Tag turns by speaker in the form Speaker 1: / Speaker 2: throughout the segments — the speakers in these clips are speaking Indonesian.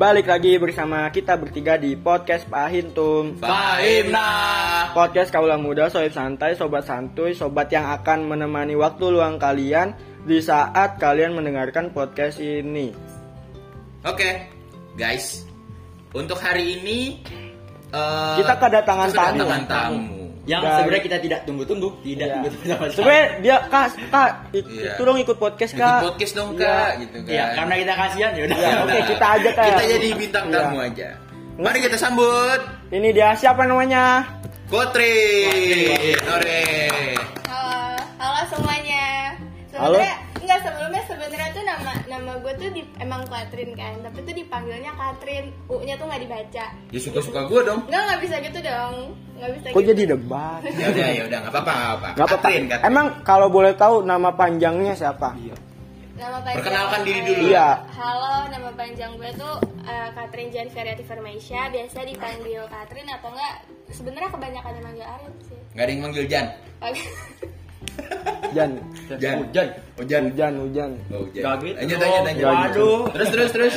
Speaker 1: Balik lagi bersama kita bertiga di podcast Pak Hintum
Speaker 2: Fahimna.
Speaker 1: Podcast Kaula Muda, sobat santai, sobat santuy, sobat yang akan menemani waktu luang kalian Di saat kalian mendengarkan podcast ini
Speaker 2: Oke, guys. Untuk hari ini eh,
Speaker 1: Kita kedatangan tamu.
Speaker 2: kedatangan tamu.
Speaker 3: Yang
Speaker 1: Dan-
Speaker 3: sebenarnya kita tidak tunggu-tunggu, tidak
Speaker 1: Iya.
Speaker 3: tunggu-tunggu sama sekali.
Speaker 1: Sebenernya dia, kak, kak, it-
Speaker 2: Iya.
Speaker 1: itu dong ikut podcast
Speaker 2: Ikut
Speaker 1: kak
Speaker 2: podcast dong
Speaker 1: Iya.
Speaker 2: kak, gitu kan.
Speaker 3: Ya, karena kita kasihan ya udah.
Speaker 1: Ya, oke, kita aja, Kak.
Speaker 2: Kita jadi bintang
Speaker 1: Iya.
Speaker 2: tamu aja. Mari kita sambut
Speaker 1: Ini dia siapa namanya?
Speaker 2: Kotri. Sore.
Speaker 4: Halo, halo semuanya.
Speaker 1: Halo.
Speaker 4: Sebenarnya enggak sebelumnya sebenarnya nama nama gue tuh di, emang Katrin kan, tapi tuh dipanggilnya Katrin, U-nya tuh nggak dibaca.
Speaker 2: Ya suka-suka gue dong.
Speaker 4: Enggak nggak bisa gitu dong, nggak bisa.
Speaker 1: Kok
Speaker 4: gitu.
Speaker 1: jadi debat?
Speaker 2: Ya udah, ya udah, nggak apa-apa, nggak apa-apa.
Speaker 1: Gak apa-apa.
Speaker 2: Katrin, Katrin.
Speaker 1: Emang kalau boleh tahu nama panjangnya siapa?
Speaker 4: Nama panjang.
Speaker 2: Perkenalkan diri dulu.
Speaker 1: Iya.
Speaker 4: Halo, nama panjang gue tuh eh, Katrin Jan Feriati Firmaisya, biasa dipanggil Katrin atau enggak? Sebenarnya kebanyakan yang manggil Arin sih.
Speaker 2: Nggak ada yang manggil Jan.
Speaker 4: Oke.
Speaker 1: Jan.
Speaker 2: Jan.
Speaker 3: Hujan.
Speaker 2: Oh, Jan.
Speaker 1: Hujan, hujan.
Speaker 2: Oh, Jan.
Speaker 3: Gak gitu
Speaker 2: Lanjut,
Speaker 3: dong.
Speaker 2: lanjut, lanjut.
Speaker 3: Waduh.
Speaker 2: Terus, terus, terus.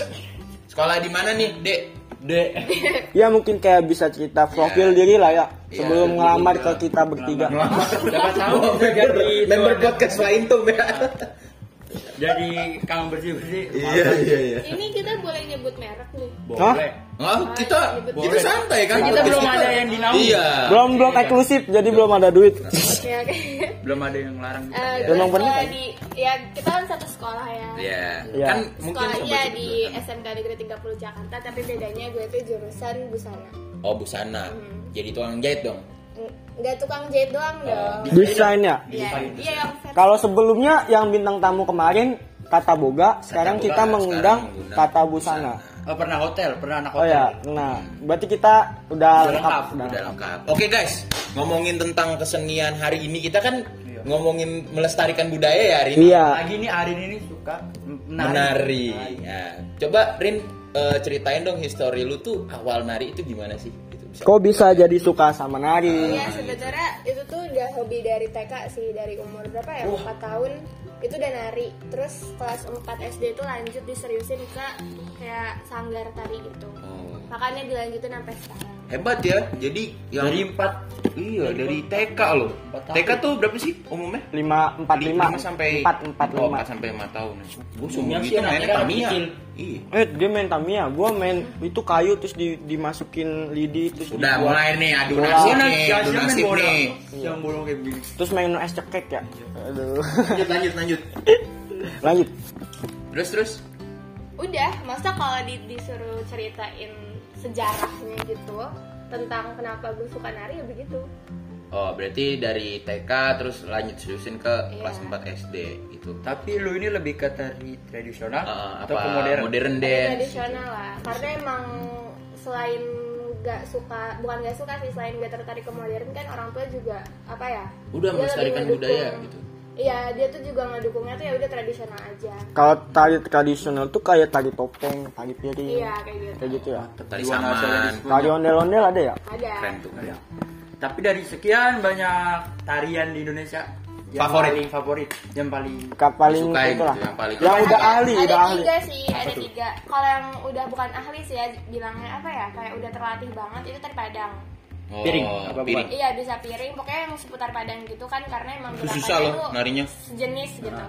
Speaker 2: Sekolah di mana nih, Dek?
Speaker 3: Dek.
Speaker 1: Ya mungkin kayak bisa cerita profil
Speaker 2: Iya.
Speaker 1: diri lah ya
Speaker 2: Iya,
Speaker 1: sebelum
Speaker 2: iya,
Speaker 1: ngelamar
Speaker 2: iya.
Speaker 1: ke kita bertiga.
Speaker 3: Siapa tahu jadi
Speaker 2: member podcast lain tuh, ya.
Speaker 3: jadi kang bersih-bersih.
Speaker 2: Iya, iya, iya.
Speaker 4: Ini kita boleh nyebut merek nih.
Speaker 3: Boleh.
Speaker 2: Oh, kita
Speaker 4: Boleh.
Speaker 2: kita santai kan?
Speaker 3: Kita belum ada yang dinaungi.
Speaker 2: Iya.
Speaker 1: Belum belum eksklusif jadi belum ada duit.
Speaker 4: Ya, oke.
Speaker 3: Belum ada yang larang kita.
Speaker 1: Emang
Speaker 4: gue
Speaker 1: bener
Speaker 4: sekolah
Speaker 1: kan?
Speaker 4: di ya kita kan satu sekolah ya.
Speaker 2: Iya.
Speaker 1: Iya.
Speaker 2: Kan mungkin
Speaker 4: Sekolahnya di
Speaker 2: kan.
Speaker 4: SMK Negeri 30 Jakarta tapi bedanya gue tuh jurusan busana.
Speaker 2: Oh, busana. Jadi tukang jahit dong.
Speaker 4: Eng- Nggak tukang jahit doang dong.
Speaker 1: Desain ya.
Speaker 4: Iya, iya
Speaker 1: Kalau sebelumnya yang bintang tamu kemarin kata boga, sekarang
Speaker 2: Boga,
Speaker 1: kita
Speaker 2: sekarang
Speaker 1: mengundang
Speaker 2: mengundang
Speaker 1: kata busana.
Speaker 3: Oh, pernah hotel, pernah anak
Speaker 1: Oh
Speaker 3: hotel.
Speaker 1: ya, nah berarti kita udah
Speaker 3: Udah
Speaker 1: lengkap.
Speaker 3: lengkap,
Speaker 1: udah
Speaker 2: Udah
Speaker 1: lengkap.
Speaker 2: lengkap. Oke guys, ngomongin tentang kesenian hari ini kita kan
Speaker 3: Iya.
Speaker 2: ngomongin melestarikan budaya ya hari ini.
Speaker 1: Iya.
Speaker 3: Lagi nih Arin ini suka menari.
Speaker 2: Menari. Ya. Coba Rin eh, ceritain dong histori lu tuh awal nari itu gimana sih? Bisa.
Speaker 1: Kok bisa jadi suka sama nari?
Speaker 4: Iya sebenarnya itu tuh udah hobi dari TK sih dari umur berapa ya? 4 tahun itu udah nari. Terus kelas 4 SD itu lanjut diseriusin ke kayak sanggar tari gitu.
Speaker 2: Oh,
Speaker 4: Makanya dilanjutin sampai sekarang.
Speaker 2: Hebat ya. Jadi yang
Speaker 3: Dari empat
Speaker 2: iya dari TK loh. TK tuh berapa sih umumnya?
Speaker 1: lima empat lima
Speaker 2: Lima sampai
Speaker 1: empat empat
Speaker 2: Oh,
Speaker 1: lima.
Speaker 2: empat sampai lima tahun. Gue sumur
Speaker 3: sih
Speaker 2: gitu Tamiya.
Speaker 3: kecil.
Speaker 2: Iya.
Speaker 1: Eh dia main Tamiya, gua main itu kayu terus di, dimasukin lidi terus
Speaker 2: Udah
Speaker 1: dibuat-
Speaker 2: mulai nih adu nasib
Speaker 3: Oh,
Speaker 2: nih,
Speaker 3: nanti
Speaker 2: adu
Speaker 3: main
Speaker 2: nasib
Speaker 3: bola.
Speaker 2: nih.
Speaker 3: Yang bolong kayak begini.
Speaker 1: terus main es cekek ya. Aduh.
Speaker 2: Lanjut lanjut lanjut.
Speaker 1: Lanjut.
Speaker 2: Terus terus.
Speaker 4: Udah, masa kalau di- disuruh ceritain sejarahnya gitu tentang kenapa gue suka nari ya begitu.
Speaker 2: Oh, berarti dari TK terus lanjut seriusin ke
Speaker 4: Iya.
Speaker 2: kelas 4 SD itu.
Speaker 3: Tapi lu ini lebih ke tari tradisional
Speaker 2: Eh,
Speaker 3: atau
Speaker 2: apa
Speaker 3: ke modern?
Speaker 2: modern dance.
Speaker 4: tradisional lah karena emang selain gak suka bukan gak suka sih selain gak tertarik ke modern kan orang tua juga apa ya
Speaker 2: Udah melestarikan budaya gitu.
Speaker 4: Iya dia tuh juga ngedukungnya tuh ya udah tradisional aja
Speaker 1: Kalau tari tradisional tuh kayak tari topeng, tari piring.
Speaker 4: iya kayak gitu
Speaker 1: Kayak gitu ya.
Speaker 2: Tari saman.
Speaker 1: Tari ondel-ondel ada ya?
Speaker 4: ada
Speaker 2: Keren tuh.
Speaker 3: Tapi dari sekian banyak tarian di Indonesia yang
Speaker 2: Favorit.
Speaker 3: paling favorit, yang paling
Speaker 1: Kap paling
Speaker 2: Disukain
Speaker 1: itu lah.
Speaker 2: gitu, yang paling-
Speaker 1: Yang udah
Speaker 4: ada,
Speaker 1: ahli,
Speaker 4: ada
Speaker 1: udah ahli.
Speaker 4: tiga sih ada tiga kalau yang udah bukan ahli sih ya bilangnya apa ya kayak udah terlatih banget itu tari padang
Speaker 2: Oh,
Speaker 3: Piring, apa
Speaker 2: piring.
Speaker 4: iya bisa piring. Pokoknya yang seputar padang gitu kan karena emang
Speaker 2: Itu susah loh narinya.
Speaker 4: sejenis gitu.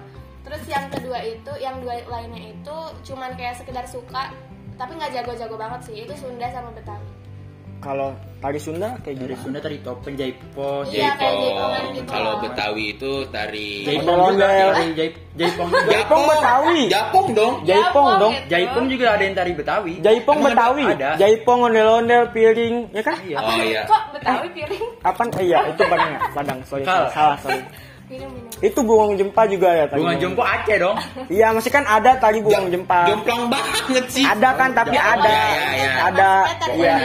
Speaker 4: Terus yang kedua itu yang dua lainnya itu cuman kayak sekedar suka tapi nggak jago-jago banget sih. Itu Sunda sama Betawi
Speaker 1: Kalau tari Sunda kayak gimana?
Speaker 3: Sunda tari topeng jaipong,
Speaker 4: Iya,
Speaker 2: Jaipong.
Speaker 4: gitu.
Speaker 2: Kalau Betawi itu tari
Speaker 3: jaipong juga tari jaip, jaipong.
Speaker 1: Jaipong Betawi.
Speaker 2: Japong dong.
Speaker 1: Jaipong dong.
Speaker 4: gitu.
Speaker 3: Jaipong juga ada yang tari Betawi.
Speaker 1: Jaipong Betawi.
Speaker 3: Ada.
Speaker 1: Jaipong ondel-ondel piring, ya kan?
Speaker 3: Iya.
Speaker 2: Oh iya.
Speaker 4: kok Betawi piring
Speaker 1: Kapan? Eh, iya, itu Padang ya? Padang, sorry.
Speaker 3: Salah.
Speaker 1: Salah, sorry.
Speaker 4: minum
Speaker 1: Itu bunga jempa juga ya tadi.
Speaker 3: Bunga jompo Aceh dong.
Speaker 1: Iya, masih kan ada tadi bunga jempa.
Speaker 2: Jomplang banget sih.
Speaker 1: Ada kan tapi
Speaker 3: Iya,
Speaker 1: ada.
Speaker 2: iya, iya.
Speaker 1: Ada.
Speaker 4: Maksudnya tari
Speaker 1: Iya.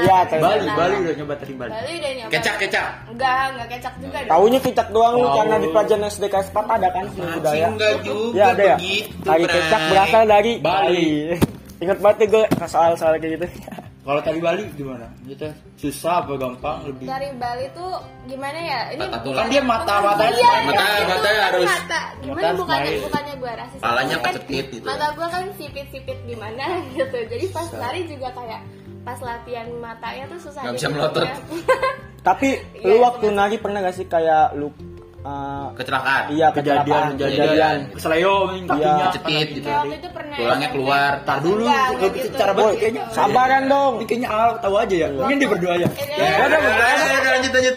Speaker 1: Iya, tari
Speaker 3: Bali. Bali udah nyoba tari Bali.
Speaker 4: Bali udah nyoba
Speaker 2: Kecak kecak.
Speaker 4: enggak enggak kecak juga dong
Speaker 1: Taunya kicak doang lu
Speaker 3: Oh.
Speaker 1: karena di pelajaran SD kelas 4 ada kan seni budaya.
Speaker 2: enggak juga
Speaker 1: Ya ada ya. Tari kecak berasal dari
Speaker 3: Bali.
Speaker 1: Ingat banget gue soal-soal kayak gitu.
Speaker 3: Kalau tari Bali gimana? Gitu susah apa gampang lebih?
Speaker 4: Dari Bali tuh gimana ya? Ini
Speaker 2: Patah tulang.
Speaker 3: Kan dia mata-mata
Speaker 4: Iya,
Speaker 3: smile.
Speaker 2: Mata-
Speaker 4: iya,
Speaker 2: mata
Speaker 4: itu
Speaker 2: harus-
Speaker 4: mata. Gimana
Speaker 3: mata
Speaker 4: bukannya
Speaker 3: smile.
Speaker 4: bukannya gue rasis.
Speaker 2: Palanya
Speaker 4: kan
Speaker 2: kecepit gitu.
Speaker 4: Mata gue kan sipit-sipit gimana gitu. Jadi pas lari juga kayak pas latihan matanya tuh susah. Gitu
Speaker 2: bisa melotot.
Speaker 4: ya.
Speaker 1: Tapi
Speaker 4: Iya,
Speaker 1: lu waktu nari pernah gak sih kayak lu uh,
Speaker 2: Kecelakaan.
Speaker 1: iya
Speaker 3: Kejadian,
Speaker 1: kejadian
Speaker 3: kejadian.
Speaker 1: kejadian.
Speaker 3: Kesleo kakinya.
Speaker 1: Iya.
Speaker 2: Cetit gitu. Tulangnya
Speaker 4: SMP.
Speaker 2: keluar.
Speaker 3: Tar dulu,
Speaker 4: gitu.
Speaker 3: cara
Speaker 1: Boy,
Speaker 3: kayaknya.
Speaker 1: sabaran dong.
Speaker 3: Ini kayaknya Al tahu aja ya. Mungkin dia berdua aja.
Speaker 4: Eh,
Speaker 2: Ya,
Speaker 4: eh,
Speaker 2: udah, lanjut lanjut.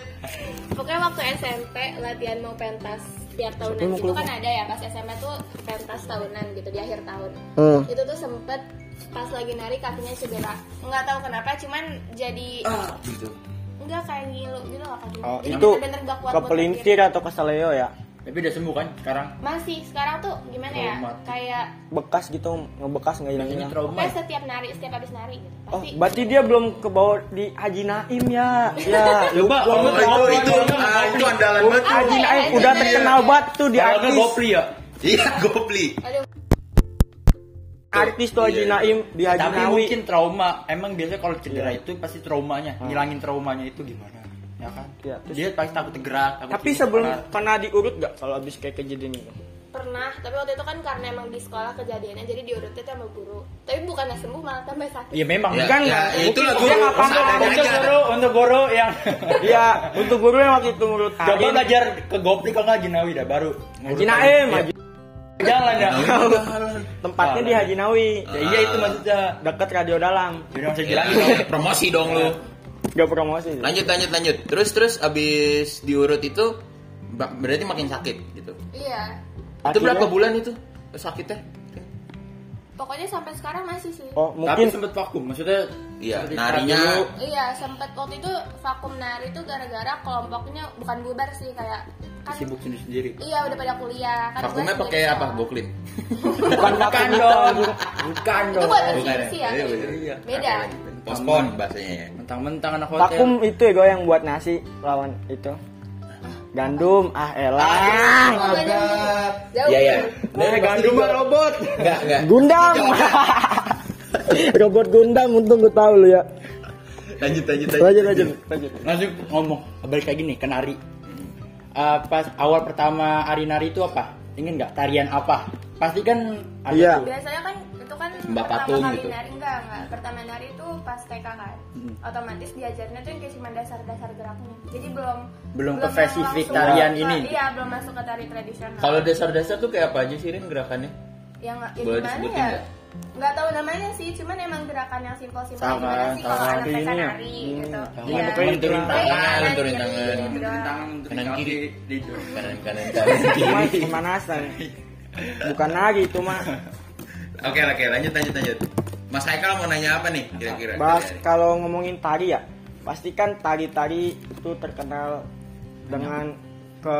Speaker 4: Pokoknya waktu SMP latihan mau pentas tiap tahunan itu kan ada ya pas SMP tuh pentas tahunan gitu di akhir tahun.
Speaker 1: Hmm.
Speaker 4: Itu tuh sempet pas lagi nari kakinya cedera. Nggak tahu kenapa cuman jadi
Speaker 2: Gitu.
Speaker 4: Enggak kayak ngilu gitu loh.
Speaker 1: Oh,
Speaker 4: Jadi
Speaker 1: itu
Speaker 4: bener-bener nggak kuat buat
Speaker 1: kepelintir atau keseleo ya?
Speaker 3: Tapi udah sembuh kan sekarang?
Speaker 4: Masih sekarang tuh gimana ya? Kayak
Speaker 1: Bekas gitu, ngebekas nggak hilang-hilang.
Speaker 3: trauma.
Speaker 4: pokoknya setiap nari, setiap habis nari gitu.
Speaker 1: Oh,
Speaker 4: Pasti
Speaker 1: berarti dia belum ke bawah di Haji Naim ya? Ya,
Speaker 3: Coba,
Speaker 1: lu-
Speaker 2: Oh,
Speaker 1: lu-
Speaker 2: itu itu ah, itu andalan banget.
Speaker 1: Haji
Speaker 4: ya,
Speaker 1: Naim
Speaker 4: Haji
Speaker 1: udah terkenal banget tuh di artis.
Speaker 3: Gopli ya.
Speaker 2: Iya, gopli.
Speaker 4: aduh
Speaker 1: Artis tuh Haji
Speaker 2: Iya.
Speaker 1: Naim di Haji
Speaker 3: Tapi
Speaker 1: Nawi.
Speaker 3: mungkin trauma. Emang biasanya kalau cedera
Speaker 1: Iya.
Speaker 3: itu pasti traumanya, ngilangin traumanya itu gimana? Ya kan?
Speaker 1: Iya, terus-
Speaker 3: Dia pasti takut gerak. takut
Speaker 1: Tapi
Speaker 3: hidup,
Speaker 1: sebelum
Speaker 3: karena-
Speaker 1: pernah diurut gak kalau habis kayak kejadian itu?
Speaker 4: pernah tapi waktu itu kan karena emang di sekolah kejadiannya jadi diurutin sama guru tapi bukannya sembuh malah tambah sakit
Speaker 3: Ya memang
Speaker 2: Ya,
Speaker 1: Kan
Speaker 2: ya,
Speaker 1: nggak-
Speaker 2: itu
Speaker 1: mungkin
Speaker 2: lah
Speaker 1: dia
Speaker 2: guru.
Speaker 1: paham
Speaker 2: Seadanya
Speaker 3: untuk guru, untuk guru yang
Speaker 1: Iya, untuk guru yang waktu itu ngurut
Speaker 3: coba belajar ke Gopli kalau nggak Jinawi dah baru.
Speaker 1: Haji Naim, Haji
Speaker 3: Jalan ya.
Speaker 1: tempatnya di Haji Nawi.
Speaker 3: Ya, iya itu maksudnya.
Speaker 1: Deket radio dalam.
Speaker 3: Jadi masih dong.
Speaker 2: Promosi dong lu.
Speaker 1: Gak promosi. sih.
Speaker 2: Lanjut lanjut lanjut. Terus terus abis diurut itu berarti makin sakit gitu.
Speaker 4: iya
Speaker 2: Itu berapa bulan itu sakitnya?
Speaker 4: Pokoknya sampai sekarang masih sih
Speaker 1: Oh,
Speaker 3: Tapi
Speaker 1: mungkin
Speaker 3: sempet vakum, maksudnya
Speaker 2: Iya, narinya
Speaker 3: dulu,
Speaker 4: Iya, sempet waktu itu vakum nari itu gara-gara kelompoknya bukan bubar sih kayak kan
Speaker 3: sibuk sendiri sendiri.
Speaker 4: iya udah pada kuliah kan
Speaker 2: vakumnya pakai apa? Goklin.
Speaker 1: bukan
Speaker 3: Bukan dong,
Speaker 1: dong.
Speaker 3: bukan
Speaker 4: Itu
Speaker 3: dong.
Speaker 4: buat
Speaker 2: Bukan
Speaker 4: efisiensi ya.
Speaker 2: Iya.
Speaker 3: Iya.
Speaker 4: Beda.
Speaker 2: Pospon bahasanya ya.
Speaker 3: Mentang-mentang anak hotel.
Speaker 1: Vakum itu ya gue yang buat nasi lawan itu. Gandum, ah elah.
Speaker 4: Beda. Jauh.
Speaker 2: Iya, iya.
Speaker 1: Eh, gandum mah robot.
Speaker 2: Enggak, enggak.
Speaker 1: Gundam. robot Gundam untung gue tahu lu ya.
Speaker 2: Lanjut lanjut lanjut.
Speaker 1: Lanjut lanjut lanjut.
Speaker 3: Langsung ngomong, balik lagi nih ke nari. Eh, pas awal pertama Ari nari itu apa? Ingin nggak tarian apa? Pasti kan ada
Speaker 1: Iya.
Speaker 3: tuh.
Speaker 4: Biasanya kan itu kan
Speaker 2: Mbak
Speaker 4: pertama
Speaker 2: Patung
Speaker 4: kali
Speaker 2: gitu.
Speaker 4: nari enggak enggak. Pertama nari itu pas TK kan.
Speaker 3: Hmm.
Speaker 4: Otomatis diajarnya tuh yang kayak cuma dasar-dasar geraknya. Jadi belum
Speaker 3: Belum ke
Speaker 4: yang
Speaker 3: spesifik tarian
Speaker 4: ke-
Speaker 3: ini.
Speaker 4: Iya, belum masuk ke tari tradisional.
Speaker 2: Kalau dasar-dasar tuh kayak apa aja sih Rin gerakannya?
Speaker 4: yang ya
Speaker 2: Boleh
Speaker 4: gimana
Speaker 2: disebutin
Speaker 4: ya?
Speaker 2: nggak?
Speaker 4: Nggak tahu namanya sih, cuman emang gerakan yang simpel-simpel
Speaker 3: Tangan,
Speaker 4: gimana sih kalau
Speaker 3: tangan,
Speaker 4: anak TK
Speaker 1: ya.
Speaker 4: nari
Speaker 1: Hmm,
Speaker 4: gitu.
Speaker 3: tangan,
Speaker 4: Iya. Iya,
Speaker 2: tangan,
Speaker 4: kanan,
Speaker 2: turunin
Speaker 4: kiri,
Speaker 2: tangan.
Speaker 4: gitu doang.
Speaker 2: Kanan kiri.
Speaker 3: Gitu.
Speaker 2: Kanan kanan kanan kiri.
Speaker 1: pemanasan. Bukan lagi itu mah.
Speaker 2: Oke oke lanjut lanjut lanjut. Mas Haikal mau nanya apa nih kira-kira?
Speaker 1: Bahas kalau ngomongin tari ya, pasti kan tari-tari itu terkenal dengan ke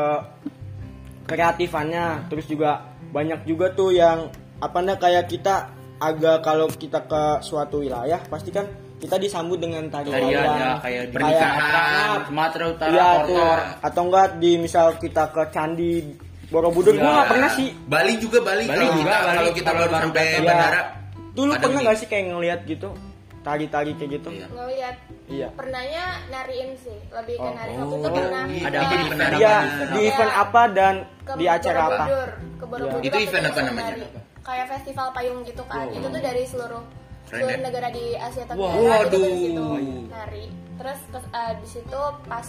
Speaker 1: kreatifannya, terus juga banyak juga tuh yang apa nih kayak kita agak kalau kita ke suatu wilayah pasti kan kita disambut dengan tari
Speaker 3: Tarian ya kayak di
Speaker 2: pernikahan.
Speaker 3: Sumatera Utara,
Speaker 1: tuh,
Speaker 3: Kortor.
Speaker 1: atau enggak di misal kita ke candi Borobudur,
Speaker 3: Iya.
Speaker 1: gua nggak pernah sih.
Speaker 2: Bali juga Bali,
Speaker 3: Bali
Speaker 2: kalau
Speaker 3: juga,
Speaker 2: kita
Speaker 3: Bali.
Speaker 2: kalau kita baru sampai.
Speaker 1: Iya.
Speaker 2: bandara.
Speaker 1: Tuh lu pernah nggak sih kayak ngeliat gitu tari-tari kayak gitu?
Speaker 2: Iya.
Speaker 4: Ngeliat
Speaker 1: Iya.
Speaker 4: pernahnya nariin sih, lebih ke
Speaker 1: Oh.
Speaker 4: nari waktu itu
Speaker 2: Oh,
Speaker 4: pernah.
Speaker 2: gitu.
Speaker 3: Ada apa
Speaker 4: ke-
Speaker 3: di penari?
Speaker 1: Iya, di event apa dan
Speaker 4: ke
Speaker 1: di acara apa?
Speaker 4: Ke Borobudur.
Speaker 2: Itu event apa namanya?
Speaker 4: Kayak festival payung gitu kan.
Speaker 3: Oh.
Speaker 4: Itu tuh dari seluruh seluruh
Speaker 2: ya?
Speaker 4: negara di Asia Tenggara
Speaker 2: waduh.
Speaker 4: di situ nari. Terus eh, di situ pas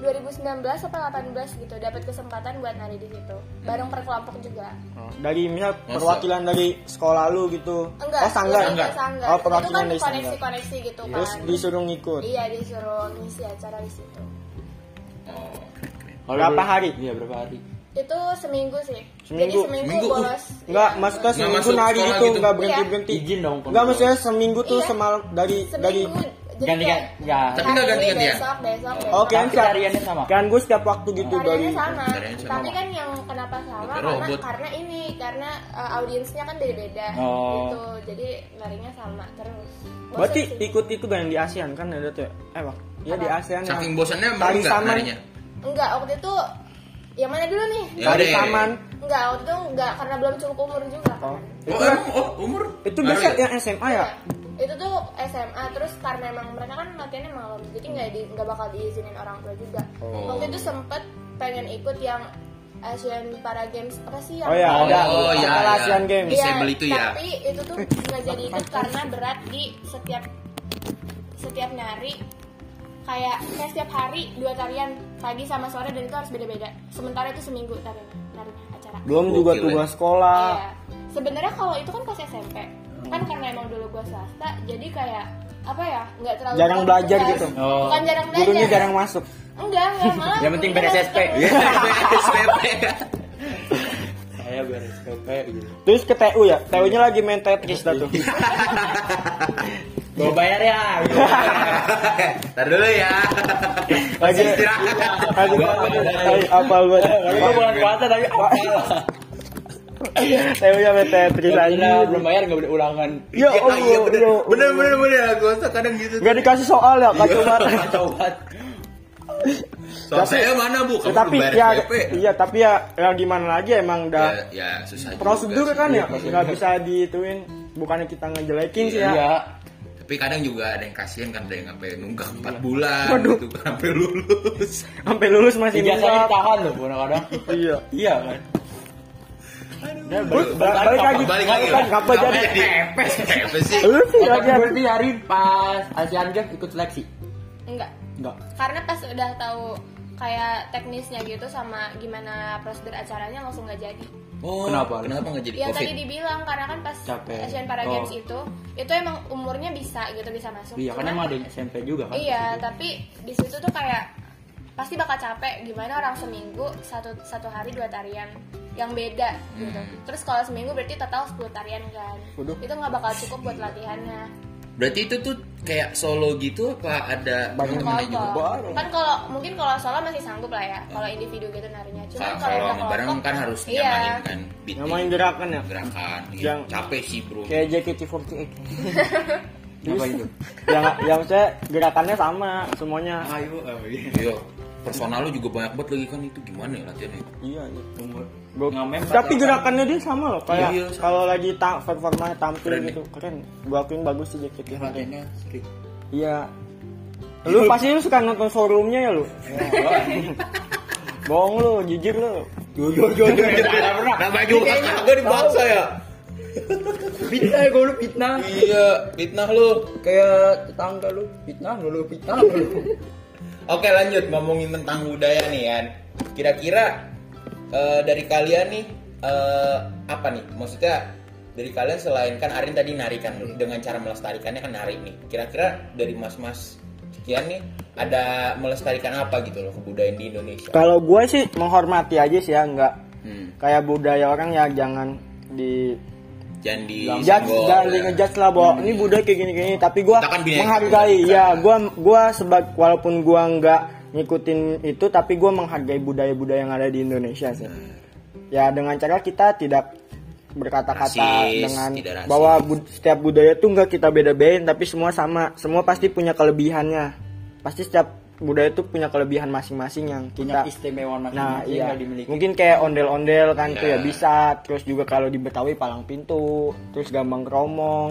Speaker 4: 2019 atau 18 gitu dapat kesempatan buat nari di situ. Bareng per kelompok juga.
Speaker 1: Oh, Dari misal perwakilan dari sekolah lu gitu.
Speaker 4: Enggak,
Speaker 1: oh, sanggar.
Speaker 4: enggak, sanggar.
Speaker 1: Oh,
Speaker 4: itu
Speaker 1: perwakilan
Speaker 4: kan
Speaker 1: dari sanggar.
Speaker 4: koneksi-koneksi gitu kan.
Speaker 1: Terus disuruh ngikut.
Speaker 4: Iya, disuruh ngisi acara di situ.
Speaker 2: Oh,
Speaker 1: Berapa hari?
Speaker 3: Iya, berapa hari?
Speaker 4: Itu seminggu sih.
Speaker 1: Seminggu?
Speaker 4: Jadi seminggu
Speaker 2: Seminggu, uh.
Speaker 4: bolos.
Speaker 1: Enggak,
Speaker 4: Iya.
Speaker 1: maksudnya seminggu nari gitu,
Speaker 2: gitu.
Speaker 1: enggak berhenti-berhenti.
Speaker 3: Izin dong.
Speaker 1: Enggak maksudnya seminggu tuh
Speaker 4: Iya.
Speaker 1: semal dari dari
Speaker 4: seminggu. Jadi
Speaker 3: Ganti
Speaker 4: kayak
Speaker 3: ya.
Speaker 2: Tapi nggak
Speaker 4: hari ini,
Speaker 2: ganti-gantian?
Speaker 4: Besok, besok, besok.
Speaker 1: Oh, kan
Speaker 3: Tapi tariannya sama.
Speaker 1: Kan gue setiap waktu gitu dari
Speaker 4: sama.
Speaker 2: Sama.
Speaker 4: Tapi kan yang kenapa sama karena karena ini karena uh, audiensnya kan beda-beda
Speaker 3: Oh.
Speaker 4: gitu. Jadi narinya sama terus. Bosen
Speaker 1: Berarti
Speaker 4: sih.
Speaker 1: ikut itu yang di ASEAN kan ada tuh ya? Eh, Wak. Ya di? ASEAN
Speaker 2: Saking bosannya mau
Speaker 1: Tari
Speaker 2: narinya?
Speaker 4: enggak waktu itu yang mana dulu nih?
Speaker 2: Ya
Speaker 1: Tari taman.
Speaker 4: Enggak, waktu itu enggak karena belum cukup umur juga kan.
Speaker 1: Oh.
Speaker 2: Oh,
Speaker 1: Itu,
Speaker 2: emang? oh umur?
Speaker 1: itu biasa
Speaker 2: ya?
Speaker 1: yang SMA ya?
Speaker 4: Itu tuh SMA terus karena emang mereka kan latihannya malam jadi nggak di nggak bakal diizinin orang tua juga
Speaker 2: Oh.
Speaker 4: waktu itu sempet pengen ikut yang Asian Para Games apa sih yang
Speaker 1: Oh ya,
Speaker 2: Oh,
Speaker 1: ada
Speaker 2: oh, iya, iya.
Speaker 1: Asian Games.
Speaker 4: Iya,
Speaker 2: Disable itu ya?
Speaker 4: Tapi itu tuh nggak jadi ikut karena berat di setiap setiap nari kayak kayak setiap hari dua tarian pagi sama sore dan itu harus beda-beda. Sementara itu seminggu tariannya, tariannya acara.
Speaker 1: Belum juga
Speaker 2: Gokil,
Speaker 1: tugas sekolah.
Speaker 4: Iya. Sebenarnya kalau itu kan pas SMP. Kan karena emang dulu gua swasta, jadi kayak apa ya nggak terlalu
Speaker 1: Jarang belajar gitu.
Speaker 3: Oh.
Speaker 4: Bukan jarang belajar.
Speaker 1: Gurunya jarang masuk.
Speaker 4: Enggak, enggak malah.
Speaker 3: Yang penting beres SP.
Speaker 2: Iya, SPP.
Speaker 3: Saya beres PP gitu.
Speaker 1: Terus ke TU ya, TU-nya lagi main Tetris dah tuh.
Speaker 3: Gue bayar ya. gitu.
Speaker 2: Ntar dulu ya.
Speaker 1: lagi
Speaker 2: istirahat.
Speaker 1: lagi lagi apa buat
Speaker 3: Gue bulan puasa tapi apal.
Speaker 1: TU-nya main Tetris aja.
Speaker 3: belum bayar nggak boleh ulangan.
Speaker 1: Ya
Speaker 2: Iya,
Speaker 1: Allah,
Speaker 2: iya, bener,
Speaker 1: ya
Speaker 2: bener,
Speaker 1: Allah.
Speaker 2: bener, bener. Gue rasa kadang gitu.
Speaker 1: Nggak dikasih soal ya,
Speaker 2: Iya.
Speaker 1: kacau banget.
Speaker 3: Kacau banget.
Speaker 2: Soal saya mana bu? Kamu
Speaker 1: Ya, tapi ya, iya tapi ya yang gimana lagi emang
Speaker 2: Ya,
Speaker 1: udah
Speaker 2: ya susah juga
Speaker 1: prosedur kan ya,
Speaker 2: Iya,
Speaker 1: nggak bisa dituin. Bukannya kita ngejelekin sih ya.
Speaker 3: Iya.
Speaker 2: Tapi kadang juga ada yang kasihan kan ada yang sampai nunggak 4 bulan gitu kan sampai lulus.
Speaker 1: Sampai lulus masih
Speaker 3: Biasanya ditahan loh kadang-kadang.
Speaker 1: Iya.
Speaker 3: Iya kan.
Speaker 1: Balik balik lagi,
Speaker 2: Balik lagi.
Speaker 1: balik lagi, ngapa jadi?
Speaker 2: Pepes. Pepes sih.
Speaker 1: Lu sih
Speaker 3: berarti hari pas Asian Games ikut seleksi?
Speaker 4: Enggak.
Speaker 3: Enggak.
Speaker 4: karena pas udah tahu kayak teknisnya gitu sama gimana prosedur acaranya langsung nggak jadi
Speaker 2: Oh,
Speaker 3: Kenapa?
Speaker 2: Kenapa nggak jadi
Speaker 4: yang
Speaker 2: covid?
Speaker 4: tadi dibilang karena kan pas
Speaker 3: Capek.
Speaker 4: Asian Para
Speaker 3: Oh.
Speaker 4: Games itu itu emang umurnya bisa gitu bisa masuk
Speaker 3: Iya, kan
Speaker 4: Cuman-
Speaker 3: emang ada yang SMP juga kan?
Speaker 4: iya tapi di situ tuh kayak pasti bakal capek gimana orang seminggu satu satu hari dua tarian yang beda gitu
Speaker 2: Hmm.
Speaker 4: terus kalau seminggu berarti total 10 tarian kan
Speaker 1: Waduh.
Speaker 4: itu nggak bakal cukup buat latihannya
Speaker 2: Berarti itu tuh kayak solo gitu apa ada
Speaker 1: Banyak
Speaker 2: teman-temannya juga?
Speaker 4: Kelompok.
Speaker 1: Bareng.
Speaker 4: kan kalau mungkin kalau solo masih sanggup lah ya kalau individu gitu narinya cuman
Speaker 2: Kalau
Speaker 4: kalau udah
Speaker 2: sama bareng kan harus
Speaker 4: iya.
Speaker 2: nyamain kan beat
Speaker 1: Ngamain gerakan ya.
Speaker 2: gerakan. Iya,
Speaker 1: Yang-
Speaker 2: capek sih bro.
Speaker 1: Kayak JKT48.
Speaker 3: Apa itu?
Speaker 1: yang yang saya gerakannya sama semuanya.
Speaker 3: Ayo, iya.
Speaker 2: Iya. Personal lu juga banyak banget lagi kan itu gimana ya latihannya?
Speaker 1: Iya, iya.
Speaker 3: Umur.
Speaker 1: Gua-
Speaker 3: Ngamen
Speaker 1: tapi gerakannya dia sama loh kayak
Speaker 2: Iya, iya,
Speaker 1: kalau lagi ta performanya tampil
Speaker 2: Keren
Speaker 1: gitu keren gua akuin bagus sih JKT
Speaker 3: latihannya strict.
Speaker 1: iya lu pasti lu suka nonton showroomnya ya lu bohong lu jujur lu
Speaker 3: Jujur, jujur, jujur. Tidak pernah.
Speaker 2: Nama juga kagak dibahasa ya.
Speaker 3: Fitnah gue lu fitnah.
Speaker 2: Iya, fitnah lu.
Speaker 3: Kayak tetangga lu, fitnah lu, lu fitnah lu.
Speaker 2: Oke lanjut ngomongin tentang budaya nih kan. Kira-kira eh, dari kalian nih eh, apa nih? Maksudnya dari kalian selain kan Arin tadi nari kan dengan cara melestarikannya kan nari nih. Kira-kira dari mas-mas sekian nih ada melestarikan apa gitu loh kebudayaan di Indonesia?
Speaker 1: kalau gua sih menghormati aja sih ya nggak
Speaker 2: Hmm.
Speaker 1: kayak budaya orang ya jangan di
Speaker 2: Jangan di
Speaker 1: judge jangan di ngejudge lah bahwa ini budaya kayak gini gini tapi
Speaker 2: Kita kan
Speaker 1: menghargai ya gua gua sebab walaupun gua nggak ngikutin itu tapi gua menghargai budaya-budaya yang ada di Indonesia sih. Ya dengan cara kita tidak berkata-kata dengan
Speaker 2: tidak rasis.
Speaker 1: bahwa bud- setiap budaya tuh nggak kita beda-bedain tapi semua sama. Semua pasti punya kelebihannya. Pasti setiap budaya tuh punya kelebihan masing-masing yang
Speaker 3: Punya
Speaker 1: kita
Speaker 3: istimewaan
Speaker 1: Nah
Speaker 3: masing-masing
Speaker 1: iya.
Speaker 3: yang dimiliki.
Speaker 1: Mungkin kayak ondel-ondel kan tuh
Speaker 2: Iya.
Speaker 1: ya bisa. Terus juga kalau di Betawi palang pintu Terus gambang keromong.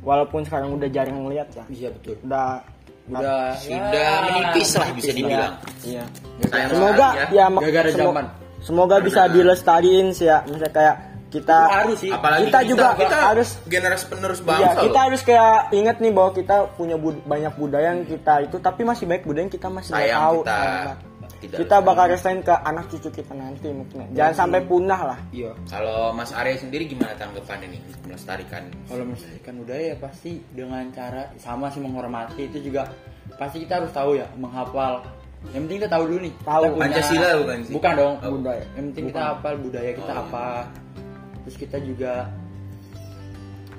Speaker 1: Walaupun sekarang udah jarang ngeliat ya.
Speaker 3: Iya betul.
Speaker 1: Udah
Speaker 3: Udah
Speaker 2: Sudah menipis lah bisa
Speaker 1: Iya,
Speaker 2: dibilang.
Speaker 1: Iya
Speaker 2: Sayang
Speaker 1: Semoga ya,
Speaker 3: Gara-gara
Speaker 1: semo-
Speaker 3: zaman.
Speaker 1: Semoga bisa dilestariin sih ya Misalnya kayak kita
Speaker 3: Itu harus sih.
Speaker 2: Apalagi
Speaker 1: Kita juga
Speaker 2: kita
Speaker 1: harus-
Speaker 2: generasi penerus
Speaker 1: Iya,
Speaker 2: bangsa
Speaker 1: kita
Speaker 2: loh.
Speaker 1: harus kayak inget nih bahwa kita punya bud- banyak budaya yang kita itu tapi masih baik budaya yang kita masih nggak tahu.
Speaker 2: kita
Speaker 1: banget.
Speaker 2: Tidak
Speaker 1: kita
Speaker 2: lestari.
Speaker 1: bakal resign ke anak cucu kita nanti mungkin. Jangan sampai punah lah.
Speaker 3: Iya.
Speaker 2: Kalau Mas Arya sendiri gimana tanggapan ini melestarikan?
Speaker 3: Kalau melestarikan budaya pasti dengan cara sama sih menghormati itu juga pasti kita harus tahu ya menghafal. Yang penting kita tahu dulu nih.
Speaker 1: Tahu.
Speaker 3: kita punya-
Speaker 2: Pancasila bukan sih?
Speaker 3: Bukan dong.
Speaker 2: Oh.
Speaker 1: Budaya.
Speaker 3: Yang penting kita
Speaker 1: Bukan.
Speaker 3: hafal budaya kita
Speaker 2: Oh, iya.
Speaker 3: apa. Terus kita juga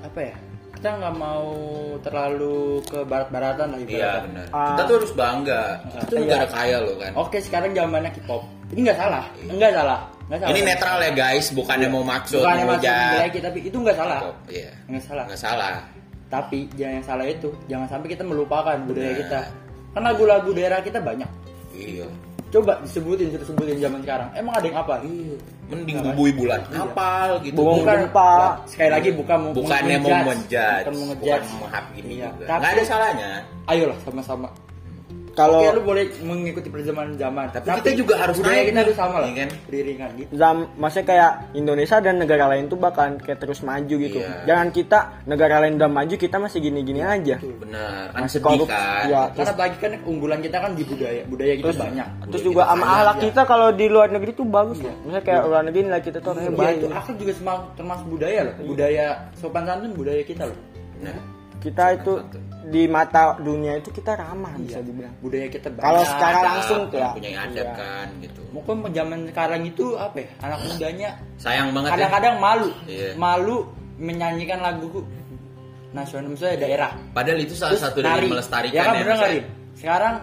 Speaker 3: apa ya? Kita nggak mau terlalu ke barat-baratan lah
Speaker 2: Iya
Speaker 3: ibaratnya.
Speaker 2: benar.
Speaker 1: Ah.
Speaker 2: Kita tuh harus bangga. Kita tuh
Speaker 1: Iya.
Speaker 2: negara kaya loh kan.
Speaker 3: Oke sekarang zamannya K-pop. Ini nggak salah. Enggak salah. Nggak salah.
Speaker 2: Ini netral ya guys, bukannya mau maksud
Speaker 3: Bukan
Speaker 2: mau
Speaker 3: jelek, tapi itu nggak salah.
Speaker 2: Iya.
Speaker 3: Nggak salah.
Speaker 2: Nggak salah.
Speaker 3: Tapi jangan yang salah itu, jangan sampai kita melupakan budaya
Speaker 2: Benar.
Speaker 3: kita. Kan lagu-lagu daerah kita banyak.
Speaker 2: Iya.
Speaker 3: Coba disebutin disebutin zaman sekarang emang ada yang apa
Speaker 2: Iya. Mending bubui bulan kapal gitu. Bukan-
Speaker 1: gempa.
Speaker 3: sekali lagi bukan mau
Speaker 2: bukannya mau menjudge,
Speaker 3: bukan mau
Speaker 2: bukan
Speaker 3: ngejudge.
Speaker 2: ini
Speaker 3: Iya,
Speaker 2: juga.
Speaker 3: tapi-
Speaker 2: Nggak ada salahnya.
Speaker 3: ayolah sama-sama
Speaker 1: Kalau
Speaker 3: Oke, lu boleh mengikuti perjalanan zaman
Speaker 2: Tapi kita juga harus
Speaker 3: budaya kita tuh sama lah
Speaker 2: iya kan?
Speaker 3: beriringan gitu
Speaker 1: zam maksudnya kayak Indonesia dan negara lain tuh bakalan kayak terus maju gitu.
Speaker 2: Iya.
Speaker 1: Jangan kita negara lain udah maju kita masih gini-gini aja.
Speaker 2: Benar. Kan
Speaker 1: Masih korup.
Speaker 2: kan.
Speaker 1: Ya,
Speaker 3: karena bagi kan unggulan kita kan di budaya budaya kita
Speaker 1: Terus-
Speaker 3: banyak
Speaker 1: Terus juga sama ahlak kita kalau di luar negeri tuh bagus.
Speaker 3: Iya.
Speaker 1: Misalnya kayak luar negeri nilai kita tuh
Speaker 3: Iya,
Speaker 1: baik.
Speaker 3: itu akhlak juga semang- termasuk budaya loh budaya sopan santun budaya kita loh
Speaker 2: Nah,
Speaker 1: Kita itu di mata dunia itu kita ramah bisa dibilang.
Speaker 3: budaya kita banyak
Speaker 1: Kalau secara
Speaker 2: adab,
Speaker 1: langsung tuh ya.
Speaker 2: punya adab
Speaker 1: Iya.
Speaker 2: kan gitu.
Speaker 3: mungkin zaman sekarang itu apa ya anak mudanya
Speaker 2: Sayang banget ya.
Speaker 3: kadang-kadang malu
Speaker 2: Iya.
Speaker 3: malu menyanyikan lagu nasional misalnya daerah
Speaker 2: Padahal itu salah
Speaker 3: Terus
Speaker 2: satu dari
Speaker 3: nari.
Speaker 2: melestarikan
Speaker 3: ya kan bener
Speaker 2: misalnya.
Speaker 3: Rin? sekarang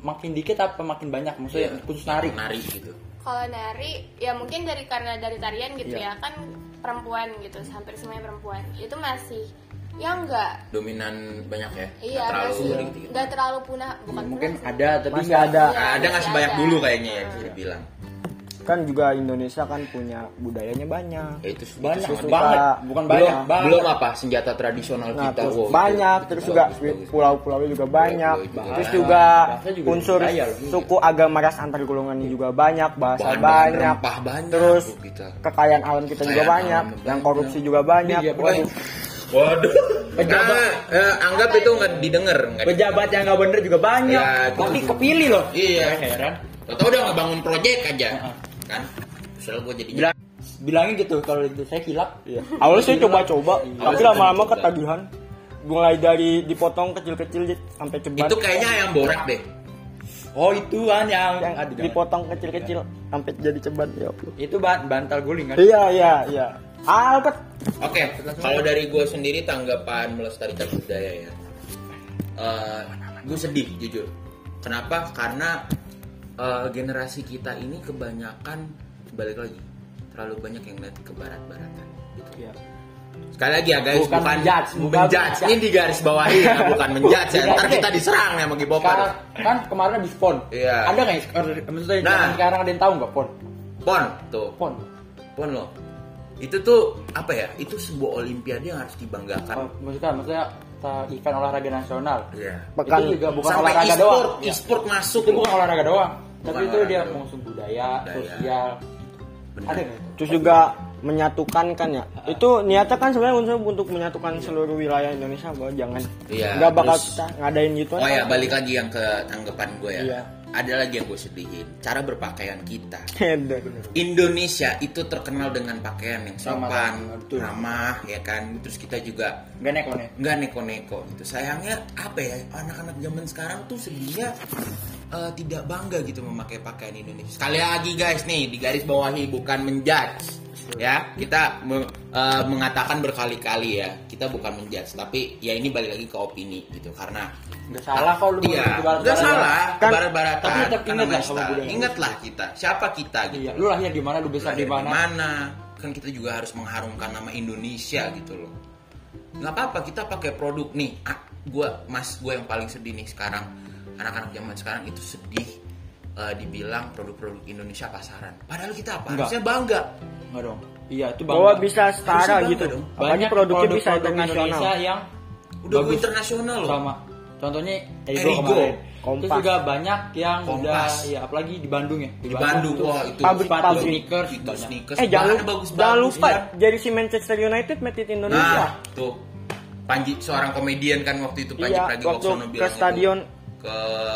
Speaker 3: makin dikit apa makin banyak maksudnya
Speaker 2: Iya,
Speaker 3: khusus nari
Speaker 2: Nari gitu.
Speaker 4: kalau nari ya mungkin dari karena dari tarian gitu
Speaker 3: Iya.
Speaker 4: ya kan perempuan gitu hampir semuanya perempuan itu masih ya enggak
Speaker 2: Dominan banyak ya.
Speaker 4: iya
Speaker 2: Nggak terlalu
Speaker 4: masih
Speaker 2: gitu.
Speaker 4: enggak terlalu punah bukan
Speaker 3: mungkin
Speaker 4: punah
Speaker 3: ada tapi nggak-
Speaker 1: ada.
Speaker 2: Nah, ada nggak sebanyak
Speaker 4: ada.
Speaker 2: dulu kayaknya ya bisa dibilang.
Speaker 1: Kan juga Indonesia kan punya budayanya banyak.
Speaker 2: Ya itu itu
Speaker 3: banyak
Speaker 2: sangat-
Speaker 3: banget bukan banyak
Speaker 2: belum,
Speaker 3: banget
Speaker 2: belum apa senjata tradisional
Speaker 1: Nah,
Speaker 2: kita.
Speaker 1: terus
Speaker 2: Wow,
Speaker 1: banyak
Speaker 2: itu
Speaker 1: terus juga
Speaker 2: bagus.
Speaker 1: pulau-pulau juga banyak.
Speaker 2: Pulau juga
Speaker 1: Terus
Speaker 2: banyak.
Speaker 1: juga
Speaker 3: juga
Speaker 1: unsur
Speaker 3: budaya loh.
Speaker 1: suku agama ras antar golongannya juga banyak, bahasa banyak.
Speaker 2: rempah banyak
Speaker 1: Terus
Speaker 2: kita.
Speaker 1: kekayaan alam kita juga
Speaker 2: Kekayaan
Speaker 1: banyak,
Speaker 2: alam
Speaker 1: yang
Speaker 2: banyak.
Speaker 1: korupsi juga banyak.
Speaker 3: Iya.
Speaker 1: Waduh.
Speaker 3: Pejabat.
Speaker 2: Nah, eh, anggap itu nggak didengar, nggak
Speaker 3: pejabat yang nggak bener juga banyak
Speaker 2: Ya, gitu.
Speaker 3: tapi kepilih loh
Speaker 2: Iya.
Speaker 3: Heran
Speaker 2: Tahu udah ngebangun proyek aja,
Speaker 3: Heeh.
Speaker 2: kan? Misal gue jadi
Speaker 3: bilang bilangin gitu kalau itu saya kilap
Speaker 1: Iya. Awalnya saya coba-coba,
Speaker 2: Iya.
Speaker 1: tapi lama-lama ketagihan. Mulai dari dipotong kecil-kecil sampai cebat.
Speaker 2: itu kayaknya ayam borak deh.
Speaker 3: oh itu kan yang,
Speaker 1: yang
Speaker 3: aduh,
Speaker 1: dipotong kecil-kecil sampai jadi cebat ya
Speaker 3: itu ban bantal guling kan
Speaker 1: Iya, iya, iya. Albert
Speaker 2: Oke, kalau dari gue sendiri tanggapan melestarikan budaya ya, gue sedih jujur. Kenapa? Karena eh, generasi kita ini kebanyakan balik lagi terlalu banyak yang lihat ke barat-baratan. Gitu.
Speaker 3: Iya.
Speaker 2: Sekali lagi ya guys,
Speaker 3: Bukan
Speaker 2: bukan
Speaker 3: menjudge, bukan
Speaker 2: menjudge. Ini di garis bawahi ya, bukan menjudge ya. Ntar kita diserang nih sama Gibokan.
Speaker 3: kan kemarin habis pon
Speaker 2: Iya.
Speaker 3: ada nggak ya maksudnya
Speaker 2: Nah.
Speaker 3: sekarang ada yang tahu nggak pon
Speaker 2: Pon, tuh,
Speaker 3: pon
Speaker 2: pon loh. Itu tuh apa ya? Itu sebuah olimpiade yang harus dibanggakan.
Speaker 3: Oh, maksudnya maksudnya event olahraga nasional
Speaker 2: Iya.
Speaker 1: pekan
Speaker 3: itu juga bukan
Speaker 2: Sampai
Speaker 3: olahraga
Speaker 2: e-sport,
Speaker 3: doang
Speaker 2: e-sport masuk
Speaker 3: itu bukan olahraga doang
Speaker 2: Bukan
Speaker 3: tapi itu dia mengusung budaya,
Speaker 2: Budaya.
Speaker 3: sosial
Speaker 2: Bener.
Speaker 3: ada nggak
Speaker 1: terus juga menyatukan kan ya. Itu niatnya kan sebenarnya untuk untuk menyatukan seluruh wilayah Indonesia bahwa jangan
Speaker 2: Iya,
Speaker 1: nggak bakal
Speaker 2: terus-
Speaker 1: kita ngadain gitu
Speaker 2: Oh ya, balik lagi yang ke tanggapan gue ya.
Speaker 1: Iya.
Speaker 2: Ada lagi yang gue sedihin, cara berpakaian kita.
Speaker 1: Head.
Speaker 2: Indonesia itu terkenal dengan pakaian yang sopan, ramah, ya kan. Terus kita juga
Speaker 3: nggak neko nih
Speaker 2: nggak neko-neko gitu. Sayangnya apa ya anak-anak zaman sekarang tuh sedihnya eh, tidak bangga gitu memakai pakaian Indonesia. Sekali lagi guys nih di garis bawahi bukan menjudge ya kita me- eh, mengatakan berkali-kali ya kita bukan menjudge tapi ya ini balik lagi ke opini gitu karena
Speaker 3: nggak salah kok lu
Speaker 2: Iya, nggak salah.
Speaker 1: Kan-
Speaker 2: barat-baratan.
Speaker 3: tapi tetap ingat lah sama budaya.
Speaker 2: Ingatlah kita. Siapa kita gitu.
Speaker 3: iya lu lahir di mana lu besar di mana
Speaker 2: mana? Kan kita juga harus mengharumkan nama Indonesia gitu loh. Nggak apa-apa kita pakai produk nih. Ah, gua mas gue yang paling sedih nih sekarang. Anak-anak zaman sekarang itu sedih eh, dibilang produk-produk Indonesia pasaran. Padahal kita apa?
Speaker 3: Enggak.
Speaker 2: Harusnya bangga.
Speaker 3: nggak dong iya itu
Speaker 1: Bahwa
Speaker 3: bangga.
Speaker 1: bisa setara gitu.
Speaker 2: dong.
Speaker 3: Banyak
Speaker 1: produknya bisa
Speaker 3: produk-produk
Speaker 1: internasional.
Speaker 3: Indonesia yang
Speaker 2: Udah
Speaker 3: bagus
Speaker 2: internasional loh.
Speaker 3: sama contohnya Erigo,
Speaker 2: Erigo,
Speaker 3: kemarin
Speaker 1: Kompas.
Speaker 3: terus juga banyak yang
Speaker 2: Kompas.
Speaker 3: udah ya apalagi di Bandung ya
Speaker 2: Di Bandung,
Speaker 3: tuh
Speaker 2: wah, itu
Speaker 1: pabrik-
Speaker 3: sepatu sneakers
Speaker 2: Itu
Speaker 3: banyak.
Speaker 2: sneakers
Speaker 1: Eh jangan,
Speaker 2: bagus
Speaker 1: jangan lupa
Speaker 3: iya.
Speaker 1: jadi si Manchester United made in Indonesia.
Speaker 2: Nah, tuh. Panji seorang komedian kan waktu itu Panji
Speaker 1: Iya,
Speaker 2: Pragiwaksono bilang
Speaker 1: ke stadion
Speaker 2: itu, ke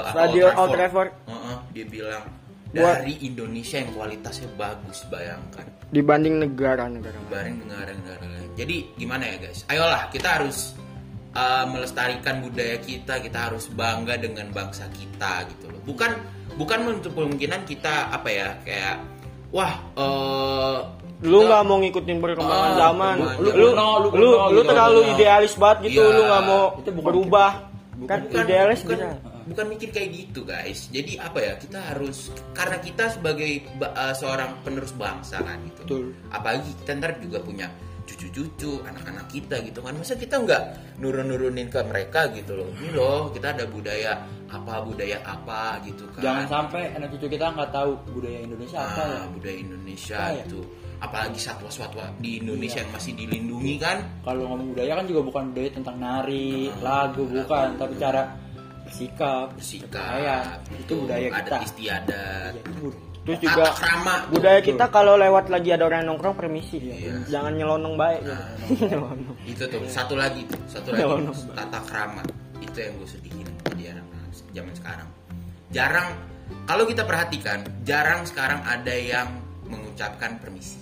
Speaker 1: Stadion Old Trafford.
Speaker 2: Heeh, dia bilang
Speaker 1: Buat-
Speaker 2: dari Indonesia yang kualitasnya bagus bayangkan
Speaker 1: dibanding negara-negara lain.
Speaker 2: bareng negara-negara lain. Jadi gimana ya guys? Ayolah kita harus uh, melestarikan budaya kita, kita harus bangga dengan bangsa kita gitu loh. Bukan bukan menutup kemungkinan kita apa ya kayak wah eh,
Speaker 1: Lu nggak mau ngikutin perkembangan
Speaker 2: Ah,
Speaker 1: zaman. Lu lu
Speaker 3: Kuno, lu
Speaker 1: lu, lu terlalu
Speaker 3: Kuno.
Speaker 1: idealis banget gitu.
Speaker 2: Iya.
Speaker 1: Lu nggak mau
Speaker 3: Itu bukan
Speaker 1: berubah. kan
Speaker 2: bukan
Speaker 1: idealis
Speaker 2: bukan,
Speaker 1: bisa.
Speaker 2: Bukan mikir kayak gitu guys. Jadi apa ya kita harus karena kita sebagai ba- uh, seorang penerus bangsa kan gitu.
Speaker 3: Betul.
Speaker 2: apalagi kita ntar juga punya cucu cucu-cucu anak-anak kita gitu kan. Masa kita nggak nurun-nurunin ke mereka gitu loh? Ini loh kita ada budaya apa budaya apa gitu kan.
Speaker 3: Jangan sampai anak cucu kita nggak tahu budaya Indonesia apa ya.
Speaker 2: Ah, budaya Indonesia
Speaker 3: Apa ya?
Speaker 2: itu apalagi satwa-satwa di Indonesia yang masih dilindungi kan.
Speaker 3: Kalau ngomong budaya kan juga bukan budaya tentang nari,
Speaker 2: Ah,
Speaker 3: lagu, bukan, tapi cara bersikap,
Speaker 2: bersikap
Speaker 3: berpakaian. itu budaya kita.
Speaker 2: adat istiadat
Speaker 3: Iya, itu
Speaker 1: Terus juga
Speaker 2: krama
Speaker 1: budaya kita kalau lewat lagi ada orang nongkrong permisi.
Speaker 2: Iya.
Speaker 1: Jangan nyelonong baik gitu. Nyelonong.
Speaker 2: itu tuh satu lagi tuh satu
Speaker 1: Ya
Speaker 2: lagi
Speaker 1: Allah.
Speaker 2: tata krama itu yang gue sedihin jadi anak-anak zaman sekarang jarang kalau kita perhatikan jarang sekarang ada yang mengucapkan permisi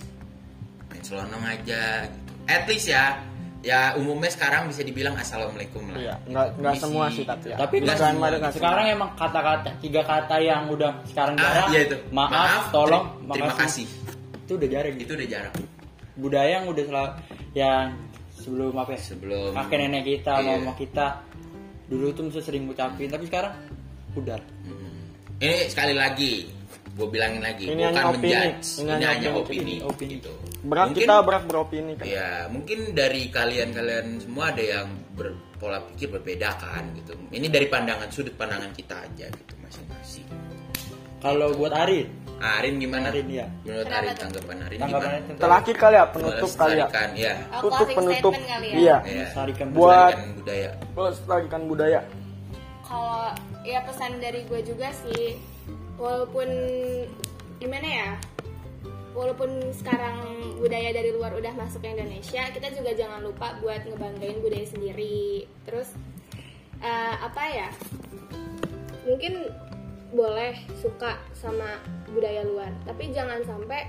Speaker 2: main selonong aja gitu at least ya ya umumnya sekarang bisa dibilang assalamualaikum lah
Speaker 1: Iya, nggak nggak semua sih
Speaker 2: gitu.
Speaker 1: tapi ya.
Speaker 3: Tapi
Speaker 2: nggak
Speaker 3: Sekarang emang kata-kata tiga kata yang udah sekarang
Speaker 2: ah,
Speaker 3: jarang.
Speaker 2: iya itu
Speaker 3: Maaf, tolong,
Speaker 2: ter- terima kasih
Speaker 3: Itu udah jarang.
Speaker 2: itu udah jarang
Speaker 3: Budaya yang udah selalu yang sebelum apa ya?
Speaker 2: sebelum
Speaker 3: Kakek nenek kita,
Speaker 2: Iya.
Speaker 3: mama kita dulu tuh mesti sering ngucapin, tapi sekarang udah.
Speaker 2: Hmm. ini sekali lagi gue bilangin lagi
Speaker 1: Ini
Speaker 2: bukan
Speaker 1: hanya opini.
Speaker 2: menjudge
Speaker 1: Ini
Speaker 2: ini,
Speaker 1: hanya
Speaker 2: hanya
Speaker 1: opini.
Speaker 2: opini,
Speaker 3: Opini.
Speaker 2: gitu
Speaker 1: Berat
Speaker 2: Mungkin-
Speaker 1: kita berat beropini kan.
Speaker 2: Ya, mungkin dari kalian-kalian semua ada yang berpola pikir berbeda kan gitu. Ini dari pandangan sudut pandangan kita aja gitu masing-masing.
Speaker 3: Kalau buat Ari,
Speaker 2: Ah, Arin gimana?
Speaker 3: Arin, iya.
Speaker 2: Menurut Arin tanggapan Arin
Speaker 3: tanggapannya
Speaker 2: gimana?
Speaker 3: tentang
Speaker 1: Terakhir kali ya penutup kali ya.
Speaker 2: Ya.
Speaker 4: Oh,
Speaker 1: Tutup
Speaker 4: closing
Speaker 1: penutup.
Speaker 4: kali ya.
Speaker 1: Iya.
Speaker 2: Ya.
Speaker 3: melestarikan
Speaker 1: Buat-
Speaker 2: budaya.
Speaker 1: Melestarikan budaya.
Speaker 4: kalau ya pesan dari gue juga sih walaupun gimana ya? Walaupun sekarang budaya dari luar udah masuk ke Indonesia kita juga jangan lupa buat ngebanggain budaya sendiri. Terus eh, apa ya? Mungkin boleh suka sama budaya luar tapi jangan sampai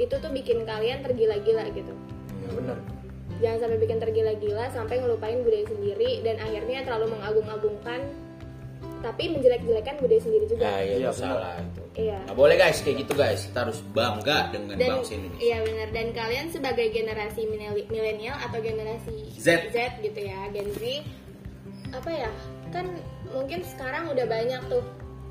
Speaker 4: itu tuh bikin kalian tergila-gila gitu.
Speaker 3: Bener.
Speaker 4: jangan sampai bikin tergila-gila sampai ngelupain budaya sendiri dan akhirnya terlalu mengagung-agungkan tapi menjelek-jelekan budaya sendiri juga
Speaker 2: Nah, ya,
Speaker 3: Iya,
Speaker 2: itu salah itu.
Speaker 4: Iya.
Speaker 2: Nggak boleh guys kayak gitu guys. Kita harus bangga dengan
Speaker 4: dan
Speaker 2: bangsa Indonesia.
Speaker 4: iya benar dan kalian sebagai generasi mileni- milenial atau generasi
Speaker 2: Z.
Speaker 4: gitu ya Gen Z apa ya kan mungkin sekarang udah banyak tuh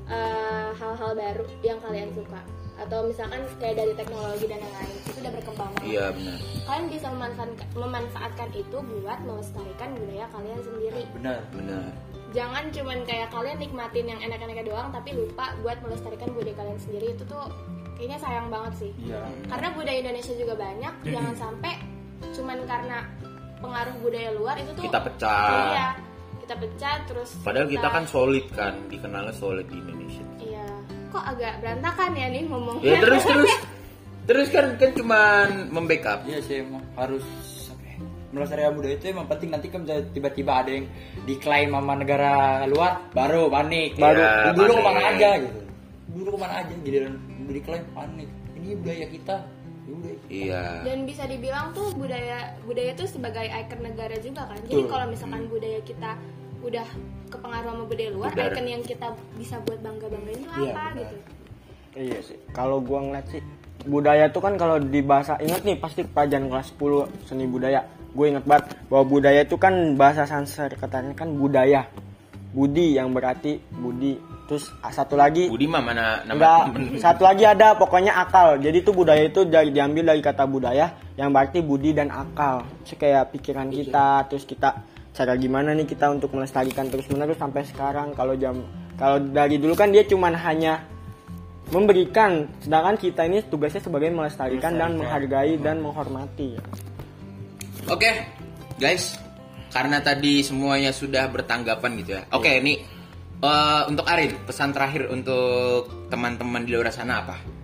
Speaker 4: eh, hal-hal baru yang kalian suka atau misalkan kayak dari teknologi dan lain-lain itu udah berkembang.
Speaker 2: Iya benar.
Speaker 4: kalian bisa memanfaatkan, memanfaatkan itu buat melestarikan budaya kalian sendiri
Speaker 3: Bener.
Speaker 2: Benar.
Speaker 4: Jangan cuman kayak kalian nikmatin yang enak-enaknya doang tapi lupa buat melestarikan budaya kalian sendiri itu tuh kayaknya sayang banget sih
Speaker 3: Iya.
Speaker 4: karena budaya Indonesia juga banyak jangan sampai cuman karena pengaruh budaya luar itu tuh
Speaker 2: Kita pecah.
Speaker 4: iya kita pecah terus
Speaker 2: Padahal kita kan solid kan, dikenalnya solid di Indonesia.
Speaker 4: iya kok agak berantakan ya nih ngomongnya
Speaker 2: Ya terus terus terus kan kan cuman membackup.
Speaker 3: Iya sih emang harus ya, melestarikan budaya itu emang penting nanti kan tiba-tiba ada yang diklaim sama negara luar baru panik
Speaker 1: Baru,
Speaker 3: Ya, dulu
Speaker 2: ke
Speaker 3: mana aja gitu dulu ke mana aja giliran diklaim panik ini budaya kita kita.
Speaker 2: Iya.
Speaker 4: dan bisa dibilang tuh budaya budaya itu sebagai ikon negara juga kan jadi kalau misalkan budaya kita udah kepengaruh sama budaya luar
Speaker 2: Udah.
Speaker 4: ikon yang kita bisa buat bangga banggain itu
Speaker 3: Iya,
Speaker 4: apa
Speaker 3: benar.
Speaker 4: gitu
Speaker 1: Iya sih. Kalau gua ngeliat sih budaya tuh kan kalau di bahasa ingat nih pasti pelajaran kelas 10 seni budaya. Gue inget banget bahwa budaya itu kan bahasa Sanskertanya kan budaya. Budi yang berarti budi. Terus ah, satu lagi
Speaker 2: Budi mah mana nama
Speaker 1: Enggak, satu lagi ada pokoknya akal. Jadi tuh budaya itu dari diambil dari kata budaya yang berarti budi dan akal. Terus kayak pikiran kita, terus kita cara gimana nih kita untuk melestarikan terus menerus sampai sekarang. Kalau jam kalau dari dulu kan dia cuman hanya memberikan, sedangkan kita ini tugasnya sebagai melestarikan dan menghargai dan menghormati.
Speaker 2: Oke, guys, karena tadi semuanya sudah bertanggapan gitu ya. Oke, ini eh, untuk Arin pesan terakhir untuk teman-teman di luar sana apa?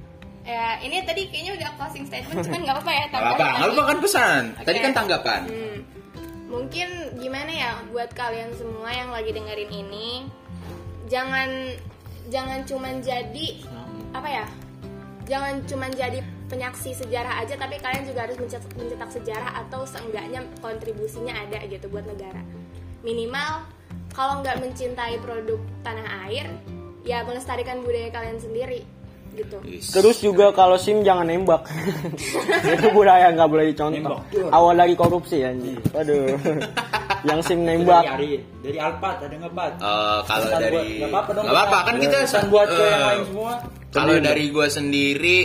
Speaker 4: ya ini tadi kayaknya udah closing statement cuman nggak apa ya
Speaker 2: Gak apa, nggak apa kan pesan. Tadi
Speaker 4: Oke.
Speaker 2: kan tanggapan.
Speaker 4: Hmm. Mungkin gimana ya buat kalian semua yang lagi dengerin ini, jangan jangan cuman jadi apa ya? Jangan cuman jadi penyaksi sejarah aja, tapi kalian juga harus mencetak, mencetak sejarah atau seenggaknya kontribusinya ada gitu buat negara. Minimal kalau nggak mencintai produk tanah air, ya melestarikan budaya kalian sendiri gitu.
Speaker 1: Terus juga kalau SIM jangan nembak. itu budaya nggak boleh dicontoh.
Speaker 3: Nembak.
Speaker 1: Awal dari korupsi anjing. Aduh. yang SIM
Speaker 3: dari
Speaker 1: nembak.
Speaker 3: Ari dari Alpat ada nggak Pat
Speaker 2: Eh, kalau
Speaker 3: Pesan
Speaker 2: dari
Speaker 3: nggak apa-apa
Speaker 2: kan kita
Speaker 3: pesan buat ke
Speaker 2: eh,
Speaker 3: yang lain semua
Speaker 2: Kalau dari gue sendiri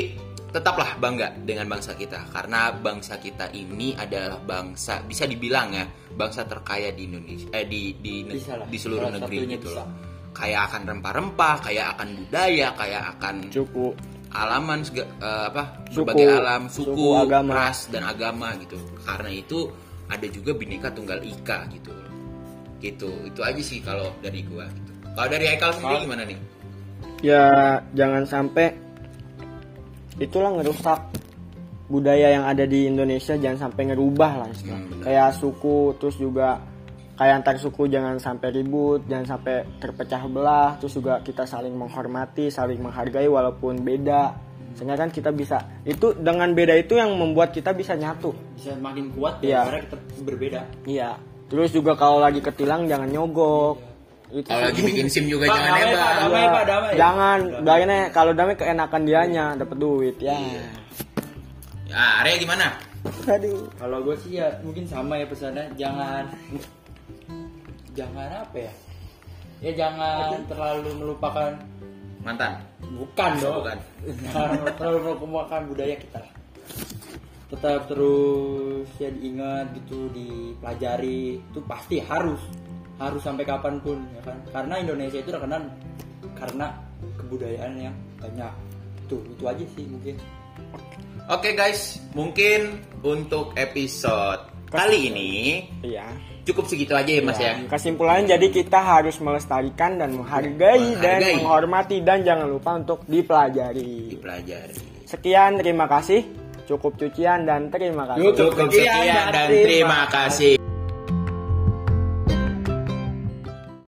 Speaker 2: tetaplah bangga dengan bangsa kita karena bangsa kita ini adalah bangsa bisa dibilang ya bangsa terkaya di Indonesia eh di di
Speaker 3: lah,
Speaker 2: di seluruh
Speaker 3: salah
Speaker 2: negeri gitu loh. Kayak akan rempah-rempah, kayak akan budaya, kayak akan
Speaker 1: Suku.
Speaker 2: alaman sega- eh, apa
Speaker 1: Suku.
Speaker 2: berbagai alam suku,
Speaker 1: Suku, agama.
Speaker 2: ras dan agama gitu karena itu ada juga bineka tunggal ika gitu gitu itu aja sih kalau dari gua gitu kalau dari Haikal sendiri gimana nih
Speaker 1: Ya jangan sampai itulah ngerusak budaya yang ada di Indonesia jangan sampai ngerubah lah istilah.
Speaker 2: Hmm,
Speaker 1: kayak suku terus juga kayak antar suku jangan sampai ribut jangan sampai terpecah belah terus juga kita saling menghormati saling menghargai walaupun beda. Sehingga kan kita bisa itu dengan beda itu yang membuat kita bisa nyatu.
Speaker 3: Bisa makin kuat
Speaker 1: Iya.
Speaker 3: ya karena kita berbeda.
Speaker 1: Iya. Terus juga kalau lagi ketilang jangan nyogok itu
Speaker 2: kalau lagi bikin sim juga
Speaker 3: Pak,
Speaker 2: jangan
Speaker 3: damai,
Speaker 2: nembak
Speaker 3: Pak, damai. Pak, damai.
Speaker 1: jangan damai kalau damai keenakan dianya dapat duit ya.
Speaker 2: Ya Arya gimana?
Speaker 1: Aduh.
Speaker 3: Kalau gue sih ya mungkin sama ya pesannya jangan jangan apa ya? Ya jangan terlalu melupakan.
Speaker 2: Mantan?
Speaker 3: Bukan dong.
Speaker 2: Bukan.
Speaker 3: jangan terlalu melupakan budaya kita lah. tetap terus ya diingat gitu dipelajari itu pasti harus harus sampai kapan pun ya kan? Karena Indonesia itu terkenal karena kebudayaan yang banyak. Tuh itu aja sih mungkin.
Speaker 2: Oke guys, mungkin untuk episode kali ini
Speaker 1: iya.
Speaker 2: cukup segitu aja ya Mas ya.
Speaker 1: kesimpulannya jadi kita harus melestarikan dan menghargai, dan
Speaker 2: Menghargai.
Speaker 1: menghormati dan jangan lupa untuk dipelajari.
Speaker 2: Dipelajari.
Speaker 1: sekian terima kasih. Cukup cucian dan terima kasih.
Speaker 2: Cukup sekian dan terima kasih.